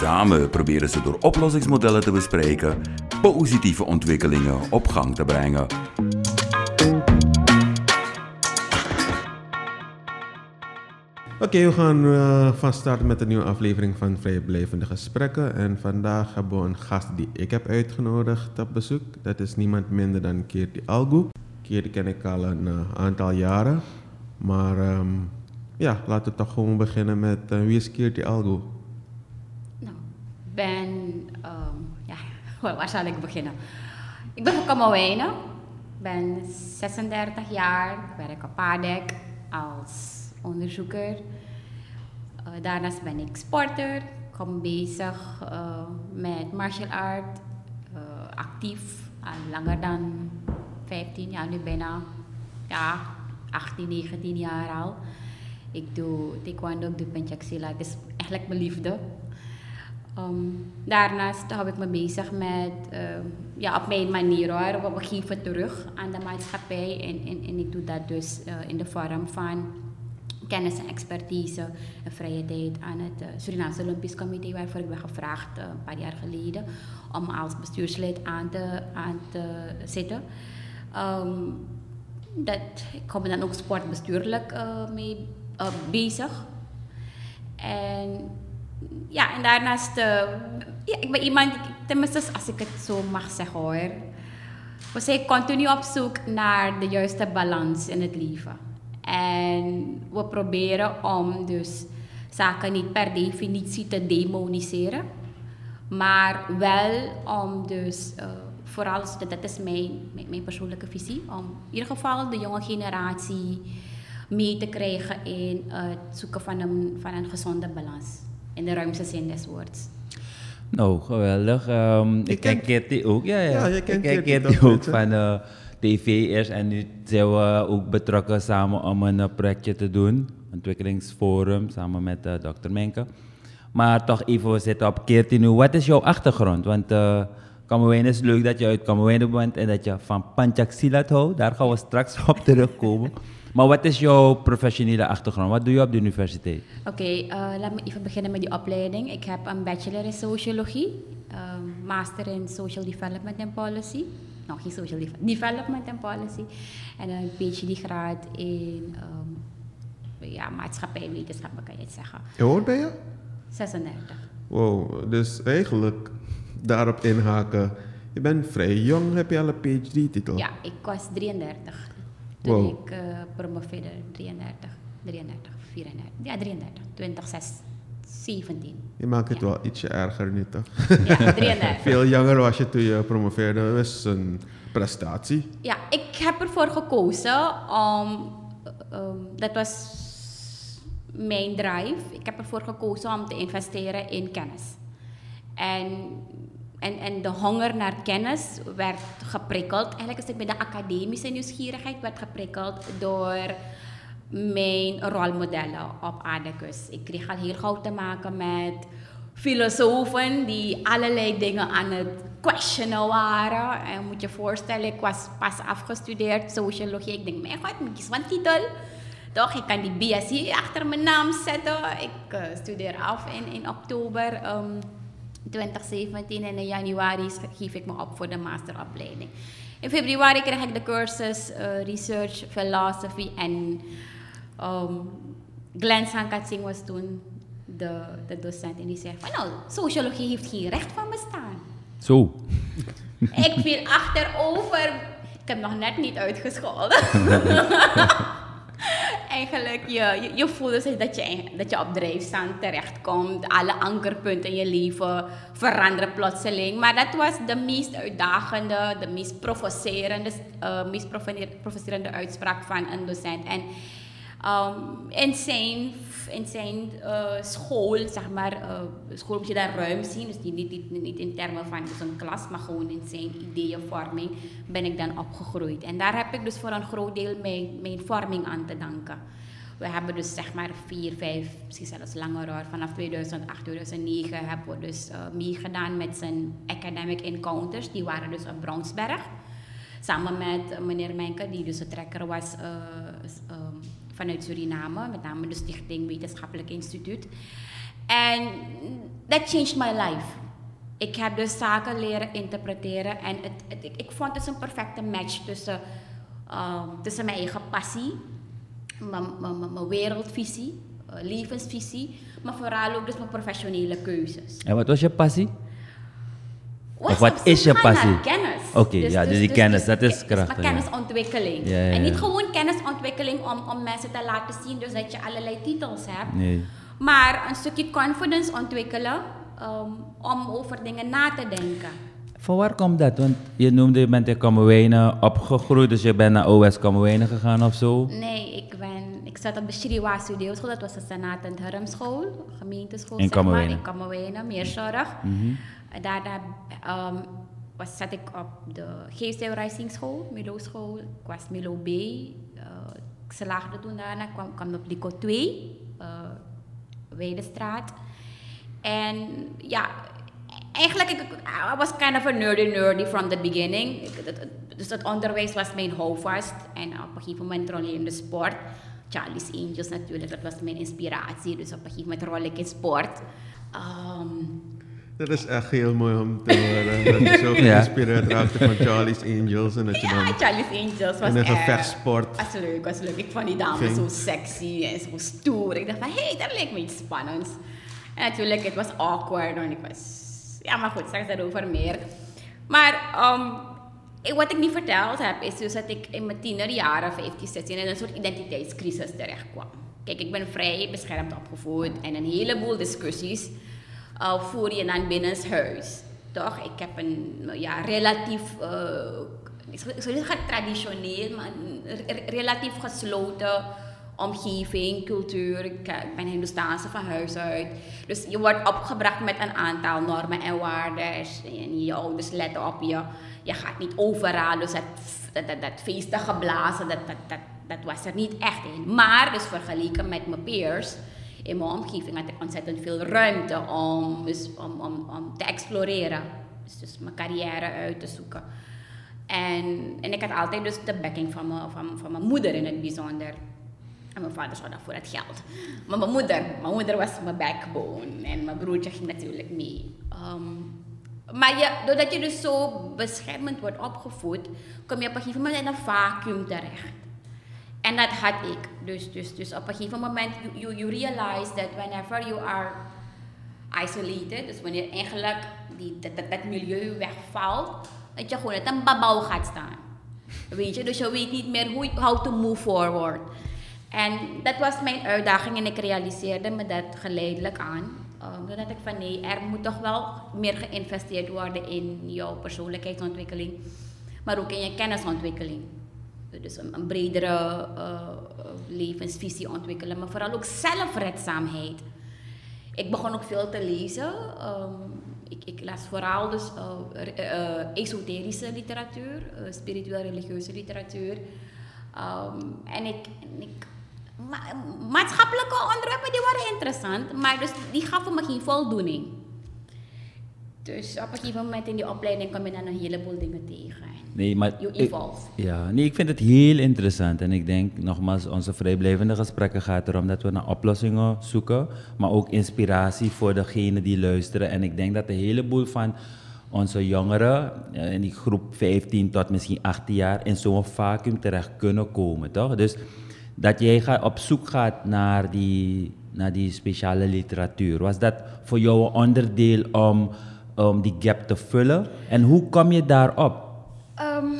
Samen proberen ze door oplossingsmodellen te bespreken positieve ontwikkelingen op gang te brengen. Oké, we gaan uh, van start met een nieuwe aflevering van Vrijblijvende Gesprekken. En vandaag hebben we een gast die ik heb uitgenodigd op bezoek. Dat is niemand minder dan Kirti Algu. Kirti ken ik al een uh, aantal jaren. Maar um, ja, laten we toch gewoon beginnen met uh, wie is Kirti Algu? Nou, ben, um, ja, waar zal ik beginnen? Ik ben van. Ik ben 36 jaar. Ik werk op Paardek als onderzoeker. Uh, daarnaast ben ik sporter. Ik kom bezig uh, met martial art. Uh, actief, al langer dan 15 jaar, nu bijna ja, 18, 19 jaar al. Ik doe taekwondo, ik doe penchaksila. Het is eigenlijk mijn liefde. Um, daarnaast hou ik me bezig met, ja, op mijn manier hoor, we geven terug aan de maatschappij. En, en, en ik doe dat dus in de vorm van kennis en expertise en vrije tijd aan het uh, Surinaamse Olympisch Comité, waarvoor ik ben gevraagd uh, een paar jaar geleden om als bestuurslid aan te, aan te zitten. Um, dat, ik kom dan ook sportbestuurlijk mee bezig. En ja, en daarnaast, ja, ik ben iemand, tenminste als ik het zo mag zeggen hoor, we zijn continu op zoek naar de juiste balans in het leven. En we proberen om dus zaken niet per definitie te demoniseren, maar wel om dus, uh, vooral, dat is mijn, mijn, persoonlijke visie, om in ieder geval de jonge generatie mee te krijgen in het zoeken van een, van een gezonde balans, in de ruimste zin des woords. Nou, geweldig. Um, ik ken Kitty ook, ja, ja. ja je ik ken Kitty ook van... Uh, tv is en nu zijn we ook betrokken samen om een uh, projectje te doen. Ontwikkelingsforum samen met uh, dokter Menke. Maar toch even, we zitten op keertje nu. Wat is jouw achtergrond? Want Kamerwijn is leuk dat je uit Kamerwijn bent en dat je van Panchaksilat houdt. Daar gaan we straks op terugkomen. Maar wat is jouw professionele achtergrond? Wat doe je op de universiteit? Oké, okay, uh, laat me even beginnen met die opleiding. Ik heb een bachelor in sociologie, um, master in social development and policy nog geen social development en policy. En een PhD-graad in um, ja, maatschappijwetenschappen, kan je het zeggen. Hoe oud ben je? 36. Wow, dus eigenlijk daarop inhaken. Je bent vrij jong, heb je al een PhD-titel? Ja, ik was 33 toen wow. ik uh, promoveerde. 33, 33, 34, ja 33, 2006. 17. Je maakt het ja. wel ietsje erger nu toch? Ja, 33. Veel jonger was je toen je promoveerde. Dat is een prestatie. Ja, ik heb ervoor gekozen om... Um, dat was mijn drive. Ik heb ervoor gekozen om te investeren in kennis. En, en, en de honger naar kennis werd geprikkeld. Eigenlijk is het bij de academische nieuwsgierigheid werd geprikkeld door mijn rolmodellen op Adecus. Ik kreeg al heel gauw te maken met filosofen die allerlei dingen aan het questionen waren. En moet je voorstellen, ik was pas afgestudeerd sociologie. Ik denk, mijn god, moet ik een titel? Toch, ik kan die BSc achter mijn naam zetten. Ik uh, studeer af in, in oktober um, 2017 en in januari geef ik me op voor de masteropleiding. In februari kreeg ik de cursus uh, Research Philosophy en um, Glenn Sankatsing was toen de, de docent en die zei van nou, sociologie heeft geen recht van bestaan. Zo. Ik viel achterover. Ik heb nog net niet uitgescholden. Eigenlijk, je, je, voelt dus dat je, dat je op drijfstand terechtkomt. Alle ankerpunten in je leven veranderen plotseling. Maar dat was de meest uitdagende, de meest provocerende, uh, meest uitspraak van een docent. En Um, zijn, in zijn school, zeg maar, uh, school moet je daar ruim zien. Dus niet, niet, niet in termen van dus een klas, maar gewoon in zijn ideeënvorming ben ik dan opgegroeid. En daar heb ik dus voor een groot deel mijn, mijn vorming aan te danken. We hebben dus zeg maar vier, vijf, misschien zelfs langer hoor. Vanaf 2008, 2009 hebben we dus uh, meegedaan met zijn academic encounters. Die waren dus op Brownsberg. Samen met meneer Menke, die dus de trekker was uh, vanuit Suriname. Met name de Stichting Wetenschappelijk Instituut. En that changed my life. Ik heb dus zaken leren interpreteren. En het, het, ik, ik, vond het een perfecte match tussen, uh, tussen mijn eigen passie mijn wereldvisie, uh, levensvisie, maar vooral ook dus mijn professionele keuzes. En wat was je passie? of wat is je passie? Kennis. Oké, okay, dus, ja, dus, dus die dus, kennis, dat is krachtig. Kennisontwikkeling. Ja, ja, en niet gewoon kennisontwikkeling om, om mensen te laten zien dus dat je allerlei titels hebt. Nee. Maar een stukje confidence ontwikkelen um, om over dingen na te denken. Van waar komt dat? Want je noemde, je bent in Kamerwijnen opgegroeid, dus je bent naar OS Kamerwijnen gegaan of zo? Nee, ik, ben, ik zat op de Shriwa Studioschool, dat was de Senaat en Hermschool, gemeenteschool in Kamerwijnen. in Kamerwijnen, meerzorg. Mm -hmm. Daarna um, was, zat ik op de School, Milo School. Ik was Milo B. Uh, ik slaagde toen daarna, kwam, kwam op Lico 2, uh, Weidestraat. En ja, eigenlijk, ik, I was kind of a nerdy nerdy from the beginning. Dus het onderwijs was mijn houvast. En op een gegeven moment rol in de sport. Charlie's Angels natuurlijk, dat was mijn inspiratie. Dus op een gegeven moment rol ik in sport. Um, dat is echt heel mooi om te horen. Dat je zo geïnspireerd ja. raakte van Charlie's Angels. En dat je ja, dan Charlie's Angels was een gevechtsport. Was leuk, was leuk. Ik vond die dames zo sexy en zo stoer. Ik dacht van, hé, hey, dat lijkt me iets spannends. En natuurlijk, het was awkward. En ik was ja, maar goed, straks daarover meer. Maar um, wat ik niet verteld heb, is dus dat ik in mijn tienerjaren, 15, 16, in een soort identiteitscrisis terecht kwam. Kijk, ik ben vrij beschermd opgevoed en een heleboel discussies uh, voer je dan binnen huis. Toch? Ik heb een ja, relatief, ik zou niet zeggen traditioneel, maar een relatief gesloten omgeving, cultuur. Ik, ben Hindoestaanse van huis uit. Dus je wordt opgebracht met een aantal normen en waarden. En je ouders letten op je. Je gaat niet overal. Dus dat, dat, dat, dat feestige blazen, dat, dat, dat, dat was er niet echt in. Maar dus vergeleken met mijn peers in mijn omgeving had ik ontzettend veel ruimte om, om, om, te exploreren. Dus, dus mijn carrière uit te zoeken. En, en ik had altijd dus de backing van mijn, moeder in het bijzonder. En mijn vader zorgde voor het geld. Maar mijn moeder, mijn moeder was mijn backbone. En mijn broertje ging natuurlijk mee. Um, maar doordat je dus zo beschermend wordt opgevoed, kom je op een gegeven moment in een vacuüm terecht. En dat had ik. Dus, dus, dus op een gegeven moment, you, you realize that whenever you are isolated, dus wanneer eigenlijk die, dat, dat, dat milieu wegvalt, dat je gewoon uit een babouw gaat staan. Weet je, dus je weet niet meer hoe, how to move forward. En dat was mijn uitdaging en ik realiseerde me dat geleidelijk aan. Um, dat ik van nee, er moet toch wel meer geïnvesteerd worden in jouw persoonlijkheidsontwikkeling, maar ook in je kennisontwikkeling. Dus een, bredere uh, levensvisie ontwikkelen, maar vooral ook zelfredzaamheid. Ik begon ook veel te lezen. Um, ik, ik, las vooral dus uh, uh, esoterische literatuur, spiritueel religieuze literatuur. Um, en ik, ik ma maatschappelijke onderwerpen die waren interessant, maar dus die gaven me geen voldoening. Dus op een gegeven moment in die opleiding kom je dan een heleboel dingen tegen. Nee, maar you evolve. Ik, ja, nee, ik vind het heel interessant. En ik denk nogmaals, onze vrijblijvende gesprekken gaat erom dat we naar oplossingen zoeken, maar ook inspiratie voor degenen die luisteren. En ik denk dat een heleboel van onze jongeren eh, in die groep 15 tot misschien 18 jaar in zo'n vacuüm terecht kunnen komen, toch? Dus dat jij gaat, op zoek gaat naar die, naar die speciale literatuur. Was dat voor jou een onderdeel om, om die gap te vullen? En hoe kom je daarop? Um,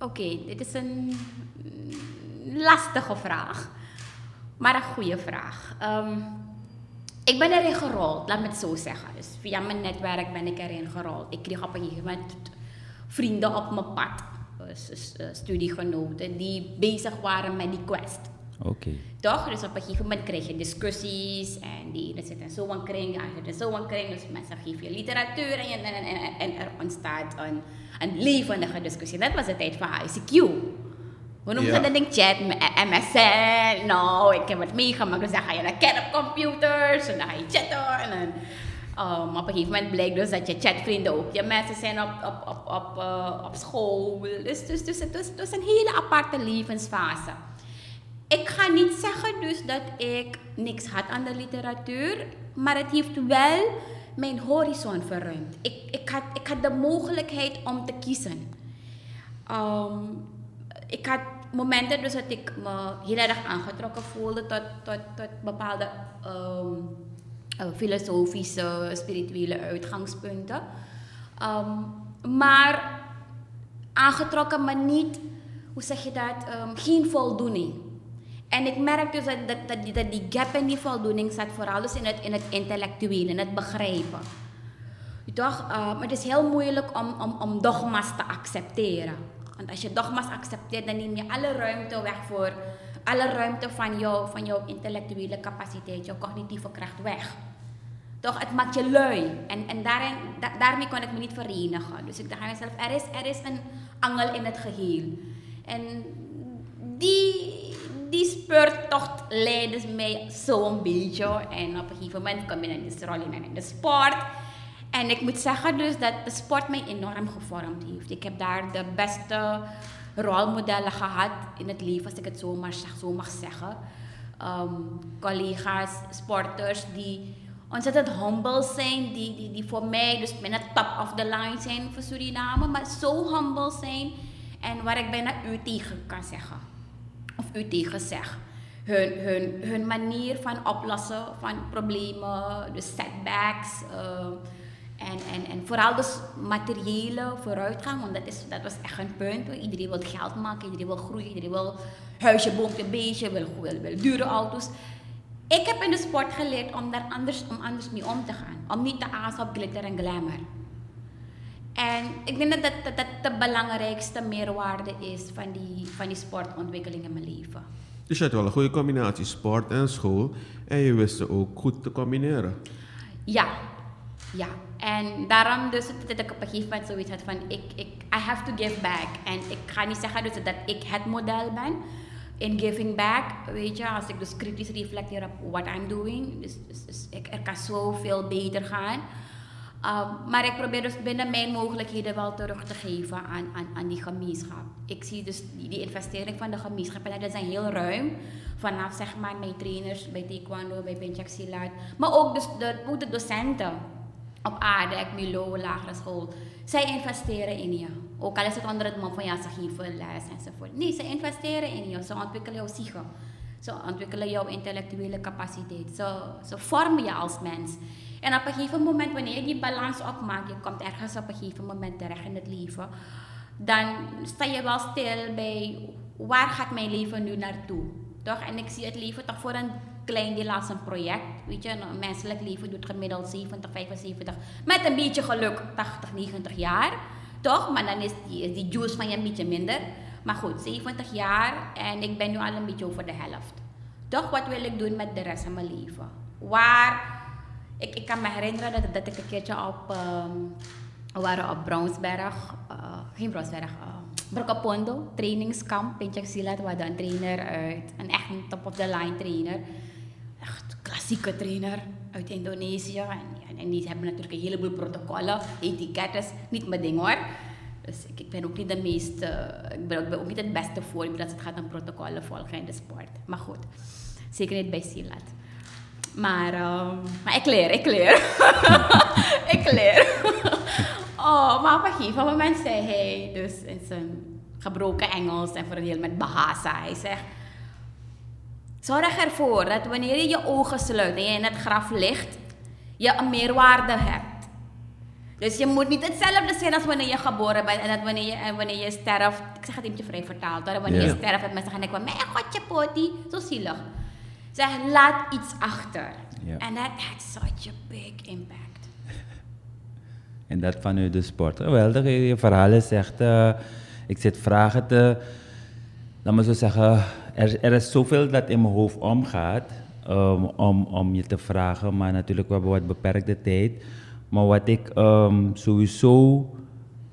Oké, dit is een lastige vraag, maar een goede vraag. Um, ik ben erin gerold, laat me het zo zeggen. Dus via mijn netwerk ben ik erin gerold. Ik kreeg op een gegeven moment vrienden op mijn pad. Eh, studiegenoten die bezig waren met die quest. Oké. Toch? Dus op een gegeven moment krijg je discussies en die ene zit in zo'n kring, de andere in zo'n kring. Dus mensen geven je literatuur en, en, en, en, er ontstaat een, een levendige discussie. Dat was de tijd van ICQ. Hoe noemen Ja. ze dat ding? Chat, MSN. Nou, ik heb het meegemaakt. Dus dan ga je naar kerncomputers en dan ga je chatten. En dan, um, op een gegeven moment blijkt dus dat je chatvrienden ook je mensen zijn op, op, op, op, eh, op school. Dus, dus, dus het was een hele aparte levensfase. Ik ga niet zeggen dus dat ik niks had aan de literatuur, maar het heeft wel mijn horizon verruimd. Ik, ik, had, ik had de mogelijkheid om te kiezen. Ehm, ik had momenten dus dat ik me heel erg aangetrokken voelde tot, tot, tot bepaalde ehm, eh, filosofische, spirituele uitgangspunten. Ehm, maar aangetrokken, maar niet, hoe zeg je dat, geen voldoening. En ik merk dus dat, dat, die, dat die gap in die voldoening zat vooral dus in het, in het intellectuele, in het begrijpen. Toch? Eh, maar het is heel moeilijk om, om, om dogma's te accepteren. Want als je dogma's accepteert, dan neem je alle ruimte weg voor, alle ruimte van, jou, van jouw intellectuele capaciteit, jouw cognitieve kracht weg. Toch, het maakt je lui. En, en daarin, da- daarmee kon ik me niet verenigen. Dus ik dacht aan mezelf, er is, er is een angel in het geheel. En die, die speurtocht leidde mij zo'n beetje. En op een gegeven moment kwam ik in de rol in de sport. En ik moet zeggen dus dat de sport mij enorm gevormd heeft. Ik heb daar de beste rolmodellen gehad in het leven, als ik het zo, maar, zo mag zeggen. Ehm, collega's, sporters die ontzettend humble zijn, die, die, die voor mij dus bijna top of the line zijn voor Suriname, maar zo humble zijn en waar ik bijna u tegen kan zeggen. Of u tegen zeg. Hun, hun, hun manier van oplossen van problemen, de setbacks. eh, en, en, en vooral dus materiële vooruitgang, want dat, is, dat was echt een punt. Iedereen wil geld maken, iedereen wil groeien, iedereen wil huisje, boompje, beestje, wil, wil, wil dure auto's. Ik heb in de sport geleerd om daar anders, om anders mee om te gaan. Om niet te azen op glitter en glamour. En ik denk dat dat, dat, dat de belangrijkste meerwaarde is van die, van die sportontwikkeling in mijn leven. Dus je had wel een goede combinatie sport en school. En je wist ze ook goed te combineren. Ja, ja. En daarom dus dat ik op een gegeven moment zoiets had van, ik, ik, I have to give back. En ik ga niet zeggen dus dat ik het model ben in giving back. Weet je, als ik dus kritisch reflecteer op what I'm doing. Dus, dus, dus ik, er kan zoveel beter gaan. Um, maar ik probeer dus binnen mijn mogelijkheden wel terug te geven aan, aan, aan die gemeenschap. Ik zie dus die, investering van de gemeenschap en dat zijn heel ruim. Vanaf zeg maar mijn trainers bij Taekwondo, bij Pencak Silat. Maar ook, dus de, ook de docenten op ADEC, Milo, lagere school. Zij investeren in je. Ook al is het onder het mom van ja, ze geven les enzovoort. Nee, ze investeren in je. Ze ontwikkelen jouw psyche. Ze ontwikkelen jouw intellectuele capaciteit. Ze, vormen je als mens. En op een gegeven moment, wanneer je die balans opmaakt, je komt ergens op een gegeven moment terecht in het leven, dan sta je wel stil bij waar gaat mijn leven nu naartoe. Toch? En ik zie het leven toch voor een klein deel als een project. Weet je, een menselijk leven doet gemiddeld 70, 75, met een beetje geluk 80, 90 jaar. Toch? Maar dan is die, is die juice van je een beetje minder. Maar goed, 70 jaar en ik ben nu al een beetje over de helft. Toch, wat wil ik doen met de rest van mijn leven? Waar, ik, ik kan me herinneren dat, dat ik een keertje op, ehm, waren op Brownsberg, eh, geen Brownsberg, uh, Brokapondo, trainingskamp, Pintjak Silat. We hadden een trainer uit, een echt top-of-the-line trainer. Echt klassieke trainer uit Indonesië. En, en die hebben natuurlijk een heleboel protocollen, etikettes, niet mijn ding hoor. Dus ik, ben ook niet de meest, eh, ik, ben, ik ook niet het beste voorbeeld als het gaat om protocollen volgen in de sport. Maar goed, zeker niet bij Silat. Maar, ehm, maar ik leer, ik leer. ik leer. oh, maar op een gegeven moment zei hij, dus in zijn gebroken Engels en voor een deel met Bahasa, hij zegt... Zorg ervoor dat wanneer je je ogen sluit en je in het graf ligt, je een meerwaarde hebt. Dus je moet niet hetzelfde zijn als wanneer je geboren bent en dat wanneer je, en wanneer je sterft. Ik zeg het een beetje vrij vertaald. hoor. Wanneer je sterft en mensen gaan denken: Mijn godje poti, zo zielig. Zeg, laat iets achter. En that had such a big impact. En dat vanuit de sport. Geweldig, je verhaal is echt... eh, ik zit vragen te... laat me zo zeggen, er, er is zoveel dat in mijn hoofd omgaat um, om, om je te vragen, maar natuurlijk we hebben wat beperkte tijd. Maar wat ik um, sowieso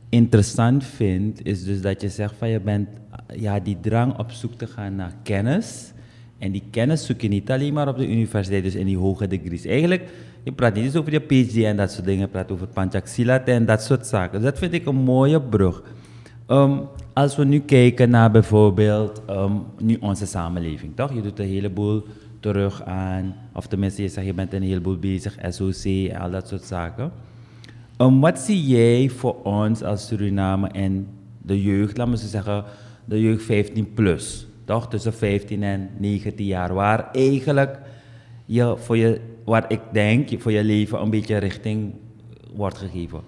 interessant vind, is dus dat je zegt van je bent ja, die drang op zoek te gaan naar kennis. En die kennis zoek je niet alleen maar op de universiteit, dus in die hoge degrees. Eigenlijk, je praat niet eens over je PhD en dat soort dingen, je praat over Panchaksilat en dat soort zaken. Dus dat vind ik een mooie brug. Um, als we nu kijken naar bijvoorbeeld um, nu onze samenleving, toch? Je doet een heleboel terug aan, of tenminste je zegt je bent een heleboel bezig, SOC en al dat soort zaken. Um, wat zie jij voor ons als Suriname en de jeugd, laten we zeggen, de jeugd 15 plus, toch? Tussen 15 en 19 jaar, waar eigenlijk je voor je, waar ik denk, voor je leven een beetje richting wordt gegeven.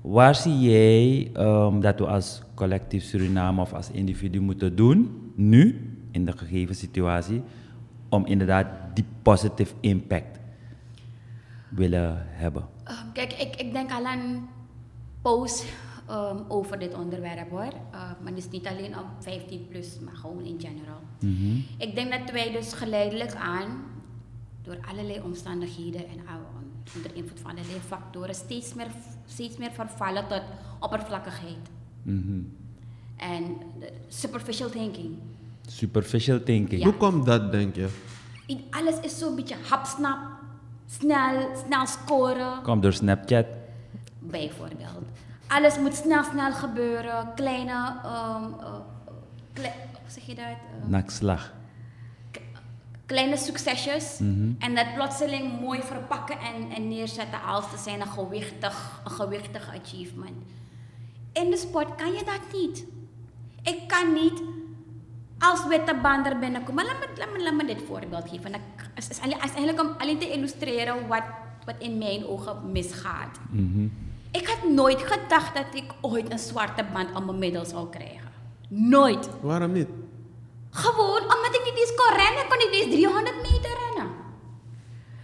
Waar zie jij um, dat we als collectief Suriname of als individu moeten doen, nu, in de gegeven situatie, om inderdaad die positive impact willen hebben? Um, kijk, ik, ik denk al aan post um, over dit onderwerp hoor. Uh, maar dus niet alleen op 15 plus, maar gewoon in general. Mm -hmm. Ik denk dat wij dus geleidelijk aan, door allerlei omstandigheden en onder invloed van allerlei factoren, steeds meer, steeds meer vervallen tot oppervlakkigheid. Mm -hmm. En superficial thinking. Superficial thinking. Ja. Hoe komt dat, denk je? Alles is zo'n beetje hapsnap, snel, snel scoren. Komt door Snapchat. Bijvoorbeeld. Alles moet snel, snel gebeuren. Kleine, um, uh, kle hoe zeg je dat? Uh, Nakslag. Kleine succesjes. Mm -hmm. En dat plotseling mooi verpakken en, en neerzetten als te zijn een gewichtig, een gewichtig achievement. In de sport kan je dat niet. Ik kan niet als witte band er binnenkomen. Maar laat me, laat me, laat me dit voorbeeld geven. Het is, is, is eigenlijk om alleen te illustreren wat, wat in mijn ogen misgaat. Mm -hmm. Ik had nooit gedacht dat ik ooit een zwarte band aan mijn middel zou krijgen. Nooit. Waarom niet? Gewoon omdat ik niet eens kon rennen. Ik kon niet eens 300 meter rennen.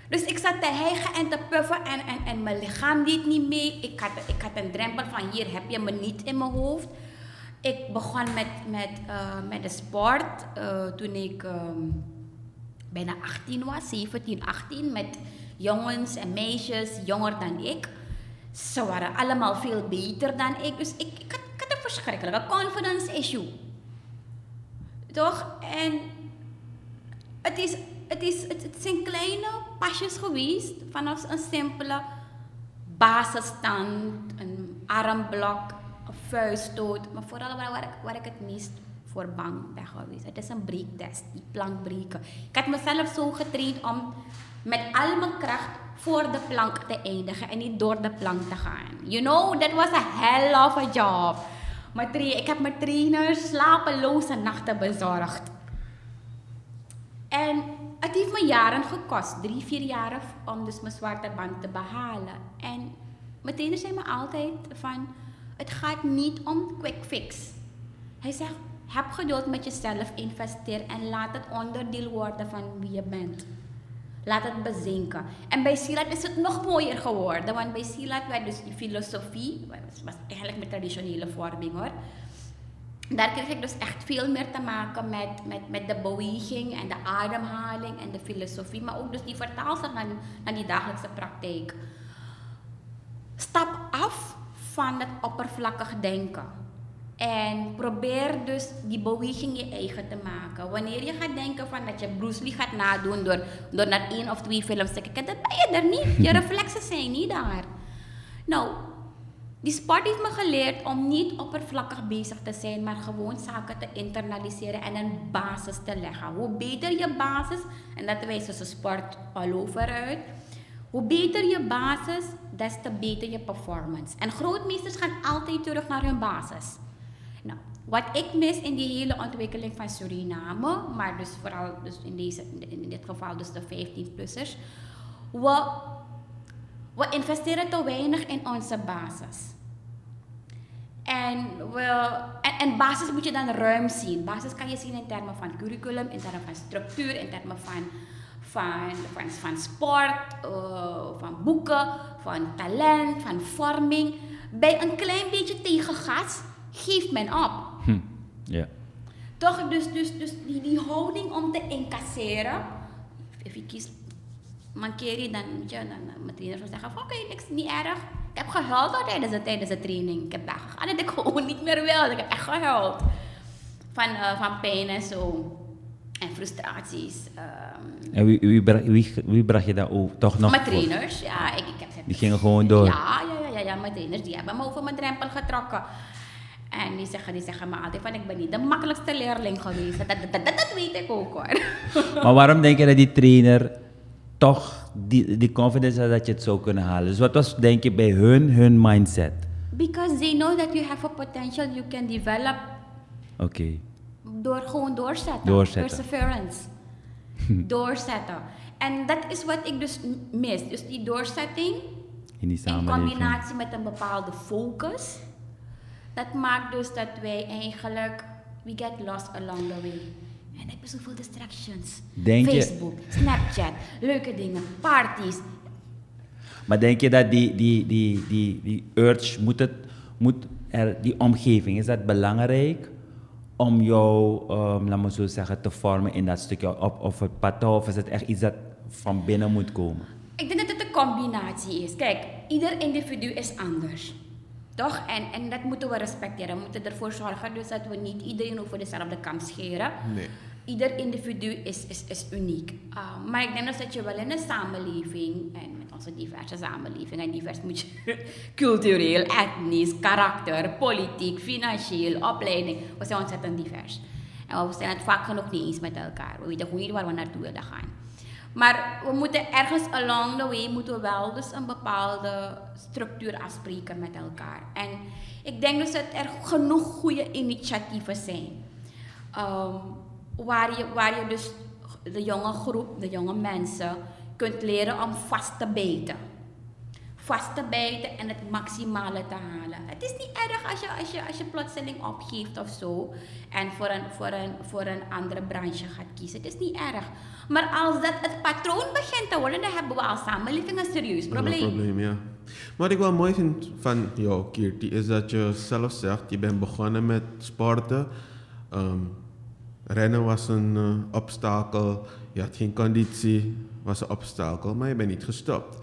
Dus ik zat te hijgen en te puffen en, en, en mijn lichaam deed niet mee. Ik had, ik had een drempel van hier heb je me niet in mijn hoofd. Ik begon met, met, uh, met de sport uh, toen ik um, bijna 18 was, 17, 18, met jongens en meisjes jonger dan ik. Ze waren allemaal veel beter dan ik, dus ik, ik, had, ik had een verschrikkelijke confidence issue. Toch? En het, is, het, is, het, het zijn kleine pasjes geweest vanaf een simpele basisstand, een armblok, vuiststoot. Maar vooral waar, ik, waar ik het meest voor bang ben geweest. Het is een breektest, die plank breken. Ik had mezelf zo getraind om met al mijn kracht voor de plank te eindigen en niet door de plank te gaan. You know, that was a hell of a job. Ik heb mijn trainers slapeloze nachten bezorgd. En het heeft me jaren gekost, drie, vier jaar om dus mijn zwarte band te behalen. En mijn trainers zei me altijd van, het gaat niet om quick fix. Hij zegt, heb geduld met jezelf, investeer en laat het onderdeel worden van wie je bent. Laat het bezinken. En bij Silat is het nog mooier geworden. Want bij Silat werd dus die filosofie, was, was eigenlijk met traditionele vorming hoor. Daar kreeg ik dus echt veel meer te maken met, met, met de beweging en de ademhaling en de filosofie. Maar ook dus die vertaalslag naar, naar die dagelijkse praktijk. Stap af van het oppervlakkig denken. En probeer dus die beweging je eigen te maken. Wanneer je gaat denken van dat je Bruce Lee gaat nadoen door, door naar één of twee films te kijken, dan ben je er niet. Je reflexen zijn niet daar. Nou, die sport heeft me geleerd om niet oppervlakkig bezig te zijn, maar gewoon zaken te internaliseren en een basis te leggen. Hoe beter je basis, en dat wijst dus de sport al over uit, hoe beter je basis, des te beter je performance. En grootmeesters gaan altijd terug naar hun basis. Nou, wat ik mis in die hele ontwikkeling van Suriname, maar dus vooral dus in, deze, in dit geval dus de 15-plussers, we, we investeren te weinig in onze basis. En, en, en, basis moet je dan ruim zien. Basis kan je zien in termen van curriculum, in termen van structuur, in termen van, van, van, van sport, uh, van boeken, van talent, van vorming. Bij een klein beetje tegengas geeft men op. Hm. Yeah. Toch, dus, dus, dus die, die houding om te incasseren. If je kiest mankeer dan moet je, dan, mijn trainer zou zeggen van oké, niks, niet erg. Ik heb gehuild al tijdens de, tijdens de training. Ik heb dagen gehad dat ik gewoon niet meer wil. Ik heb echt gehuild. Van, uh, van pijn en zo. En frustraties. Um, en wie, wie, bracht, wie, wie bracht je daar ook toch nog Mijn trainers, ja. Ik, ik heb, die gingen gewoon door? Ja, ja, ja, ja, ja, mijn trainers die hebben me over mijn drempel getrokken. En die zeggen, die zeggen me altijd van ik ben niet de makkelijkste leerling geweest. Dat, dat, dat, dat weet ik ook hoor. maar waarom denk je dat die trainer toch die, die confidence had dat je het zou kunnen halen? Dus wat was denk je bij hun, hun mindset? Because they know that you have a potential you can develop. Oké. Okay. Door gewoon doorzetten. Doorzetten. Perseverance. doorzetten. En dat is wat ik dus mis. Dus die doorzetting in, die in combinatie met een bepaalde focus. Dat maakt dus dat wij eigenlijk, we get lost along the way. En heb je zoveel distractions. Denk Facebook, Snapchat, leuke dingen, parties. Maar denk je dat die, die, die, die, die urge, moet, het, moet er, die omgeving, is dat belangrijk om jou, um, laat me zo zeggen, te vormen in dat stukje op, of het pad of is het echt iets dat van binnen moet komen? Ik denk dat het een combinatie is. Kijk, ieder individu is anders. Toch? En, en dat moeten we respecteren. We moeten ervoor zorgen dus dat we niet iedereen over dezelfde kam scheren. Nee. Ieder individu is, is, is uniek. Uh, maar ik denk dus dat je wel in een samenleving, en met onze diverse samenleving, en divers moet je cultureel, etnisch, karakter, politiek, financieel, opleiding, we zijn ontzettend divers. En we zijn het vaak genoeg niet eens met elkaar. We weten gewoon niet waar we naartoe willen gaan. Maar we moeten ergens along the way moeten we wel dus een bepaalde structuur afspreken met elkaar. En ik denk dus dat er genoeg goede initiatieven zijn. Um, waar, je, waar je dus de jonge groep, de jonge mensen, kunt leren om vast te bijten. Vast te bijten en het maximale te halen. Het is niet erg als je, als je, als je plotseling opgeeft of zo en voor een, voor, een, voor een andere branche gaat kiezen. Het is niet erg. Maar als dat het patroon begint te worden, dan hebben we als samenleving een serieus probleem. Een probleem, ja. Wat ik wel mooi vind van jou, Kirti, is dat je zelf zegt, je bent begonnen met sporten. Um, rennen was een uh, obstakel, je had geen conditie, was een obstakel, maar je bent niet gestopt.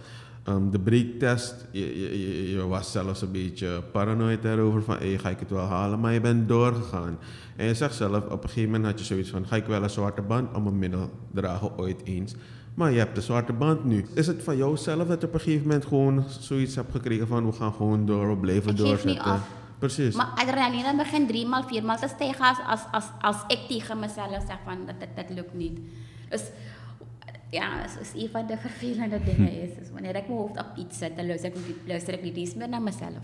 Um, de breaktest, je, je, je, was zelfs een beetje paranoid daarover van hey, ga ik het wel halen, maar je bent doorgegaan. En je zegt zelf, op een gegeven moment had je zoiets van ga ik wel een zwarte band om mijn middel dragen ooit eens. Maar je hebt de zwarte band nu. Is het van jou zelf dat je op een gegeven moment gewoon zoiets hebt gekregen van we gaan gewoon door, we blijven ik doorzetten? Precies. Maar adrenaline begint drie maal, vier maal te stijgen als, als, als, als ik tegen mezelf zeg van dat, dat, dat lukt niet. Dus ja, dat is een van de vervelende dingen is. Dus wanneer ik mijn hoofd op iets zet, dan luister ik, luister ik niet eens meer naar mezelf.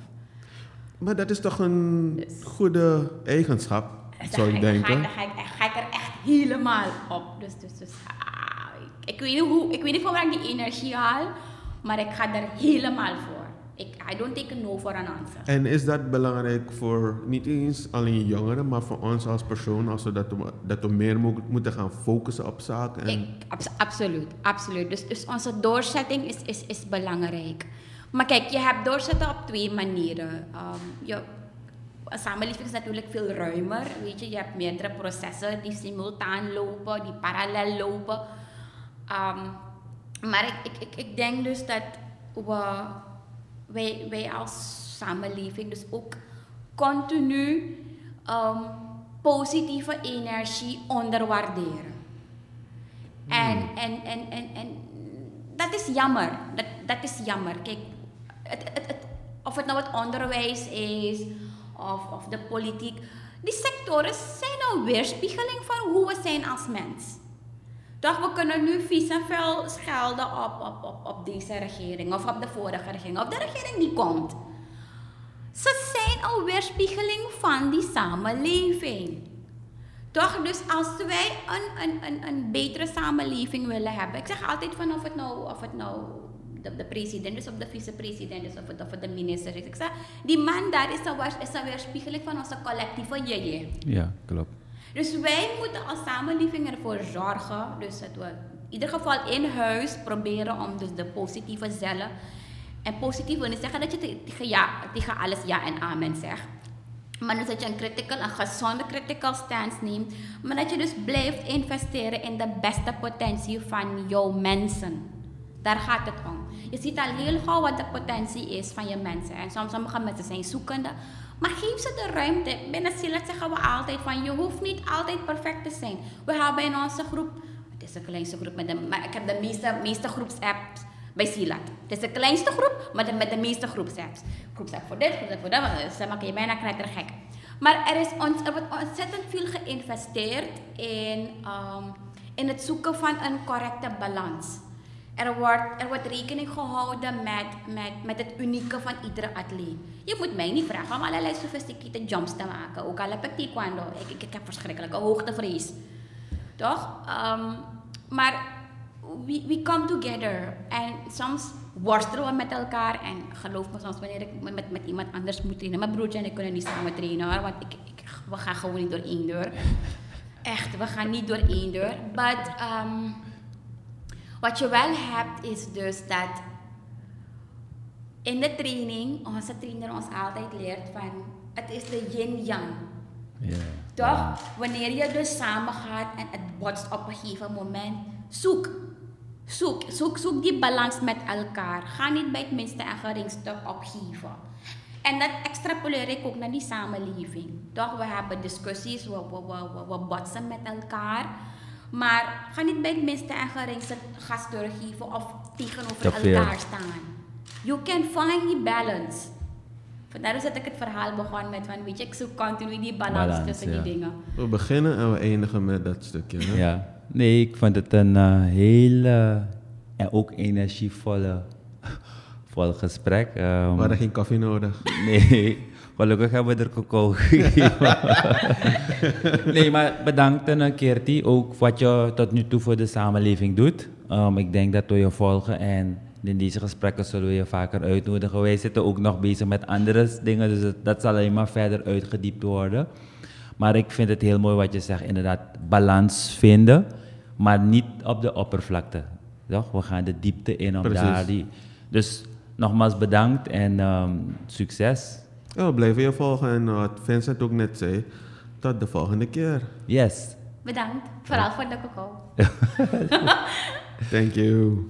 Maar dat is toch een dus, goede eigenschap, zou ik denken? Dan ga ik, ga ik, er echt helemaal op. Dus, dus, dus ah, ik, ik, weet niet hoe, ik weet niet van waar ik die energie haal, maar ik ga er helemaal voor. Ik, I don't take a no for an answer. En is dat belangrijk voor niet eens alleen jongeren, maar voor ons als persoon, als we dat, we, dat we meer moeten gaan focussen op zaken? En... Ik, absoluut, absoluut. Dus, dus onze doorzetting is, is, is belangrijk. Maar kijk, je hebt doorzetten op twee manieren. Um, je, een samenleving is natuurlijk veel ruimer. Weet je, je hebt meerdere processen die simultaan lopen, die parallel lopen. Um, maar ik, ik, ik, ik denk dus dat we wij, wij als samenleving dus ook continu um, positieve energie onderwaarderen. En, hmm. en, en, en, en dat is jammer. Dat, dat is jammer. Kijk, het, het, het, of het nou het onderwijs is of, of de politiek. Die sectoren zijn een weerspiegeling van hoe we zijn als mens. Toch, we kunnen nu vies en veel schelden op, op, op, op deze regering of op de vorige regering of de regering die komt. Ze zijn een weerspiegeling van die samenleving. Toch, dus als wij een, een, een, een betere samenleving willen hebben. Ik zeg altijd van of het nou, of het nou de, de president is of de vicepresident is of het, of het de minister is. Ik zeg, die man daar is een, is een weerspiegeling van onze collectieve jeje. Ja, klopt. Dus wij moeten als samenleving ervoor zorgen, dus dat we in ieder geval in huis proberen om dus de positieve cellen. En positief wil niet zeggen dat je tegen, ja, tegen alles ja en amen zegt. Maar dus dat je een critical, een gezonde critical stance neemt. Maar dat je dus blijft investeren in de beste potentie van jouw mensen. Daar gaat het om. Je ziet al heel gauw wat de potentie is van je mensen. En soms sommige mensen zijn zoekende. Maar geef ze de ruimte. Binnen Silat zeggen we altijd van je hoeft niet altijd perfect te zijn. We hebben in onze groep, het is de kleinste groep, met de, maar ik heb de meeste, meeste groepsapps bij Silat. Het is de kleinste groep, maar met de meeste groepsapps. Groepsapp voor dit, groepsapp voor dat. Ze maken je bijna knettergek. Maar er, is ons, er wordt ontzettend veel geïnvesteerd in, um, in het zoeken van een correcte balans. Er wordt, er wordt rekening gehouden met, met, met het unieke van iedere atleet. Je moet mij niet vragen om allerlei sophisticated jumps te maken. Ook al heb ik taekwondo. Ik, ik, ik heb verschrikkelijke hoogtevrees. Toch? Um, maar we, we come together. En soms worstelen we met elkaar. En geloof me, soms wanneer ik met, met iemand anders moet trainen. Mijn broertje en ik kunnen niet samen trainen hoor. Want ik, ik, we gaan gewoon niet door één deur. Echt, we gaan niet door één deur. But... Um, wat je wel hebt is dus dat in de training onze trainer ons altijd leert van het is de yin-yang. Ja. Toch? Wanneer je dus samen gaat en het botst op een gegeven moment, zoek. Zoek, zoek, zoek die balans met elkaar. Ga niet bij het minste en geringste opgeven. En dat extrapoleer ik ook naar die samenleving. Toch? We hebben discussies, we, we, we, we botsen met elkaar. Maar ga niet bij het minste en geringste gas doorgeven of tegenover elkaar staan. You can find the balance. Vandaar is dat ik het verhaal begon met van, weet je, ik zoek continu die balans, balans tussen ja. die dingen. We beginnen en we eindigen met dat stukje. Hè? Ja, nee, ik vond het een uh, hele en ook energievolle vol gesprek. Um, we hadden geen koffie nodig. Nee, gelukkig hebben we er coco Nee, maar bedankt een keer die ook wat je tot nu toe voor de samenleving doet. Um, ik denk dat we je volgen en in deze gesprekken zullen we je vaker uitnodigen. Wij zitten ook nog bezig met andere dingen, dus dat zal alleen maar verder uitgediept worden. Maar ik vind het heel mooi wat je zegt, inderdaad, balans vinden, maar niet op de oppervlakte. Toch? We gaan de diepte in om Precies. daar die... Dus nogmaals bedankt en um, succes. Ja, we blijven je volgen en wat Vincent ook net zei, tot de volgende keer. Yes. Bedankt, vooral voor de coco. Thank you.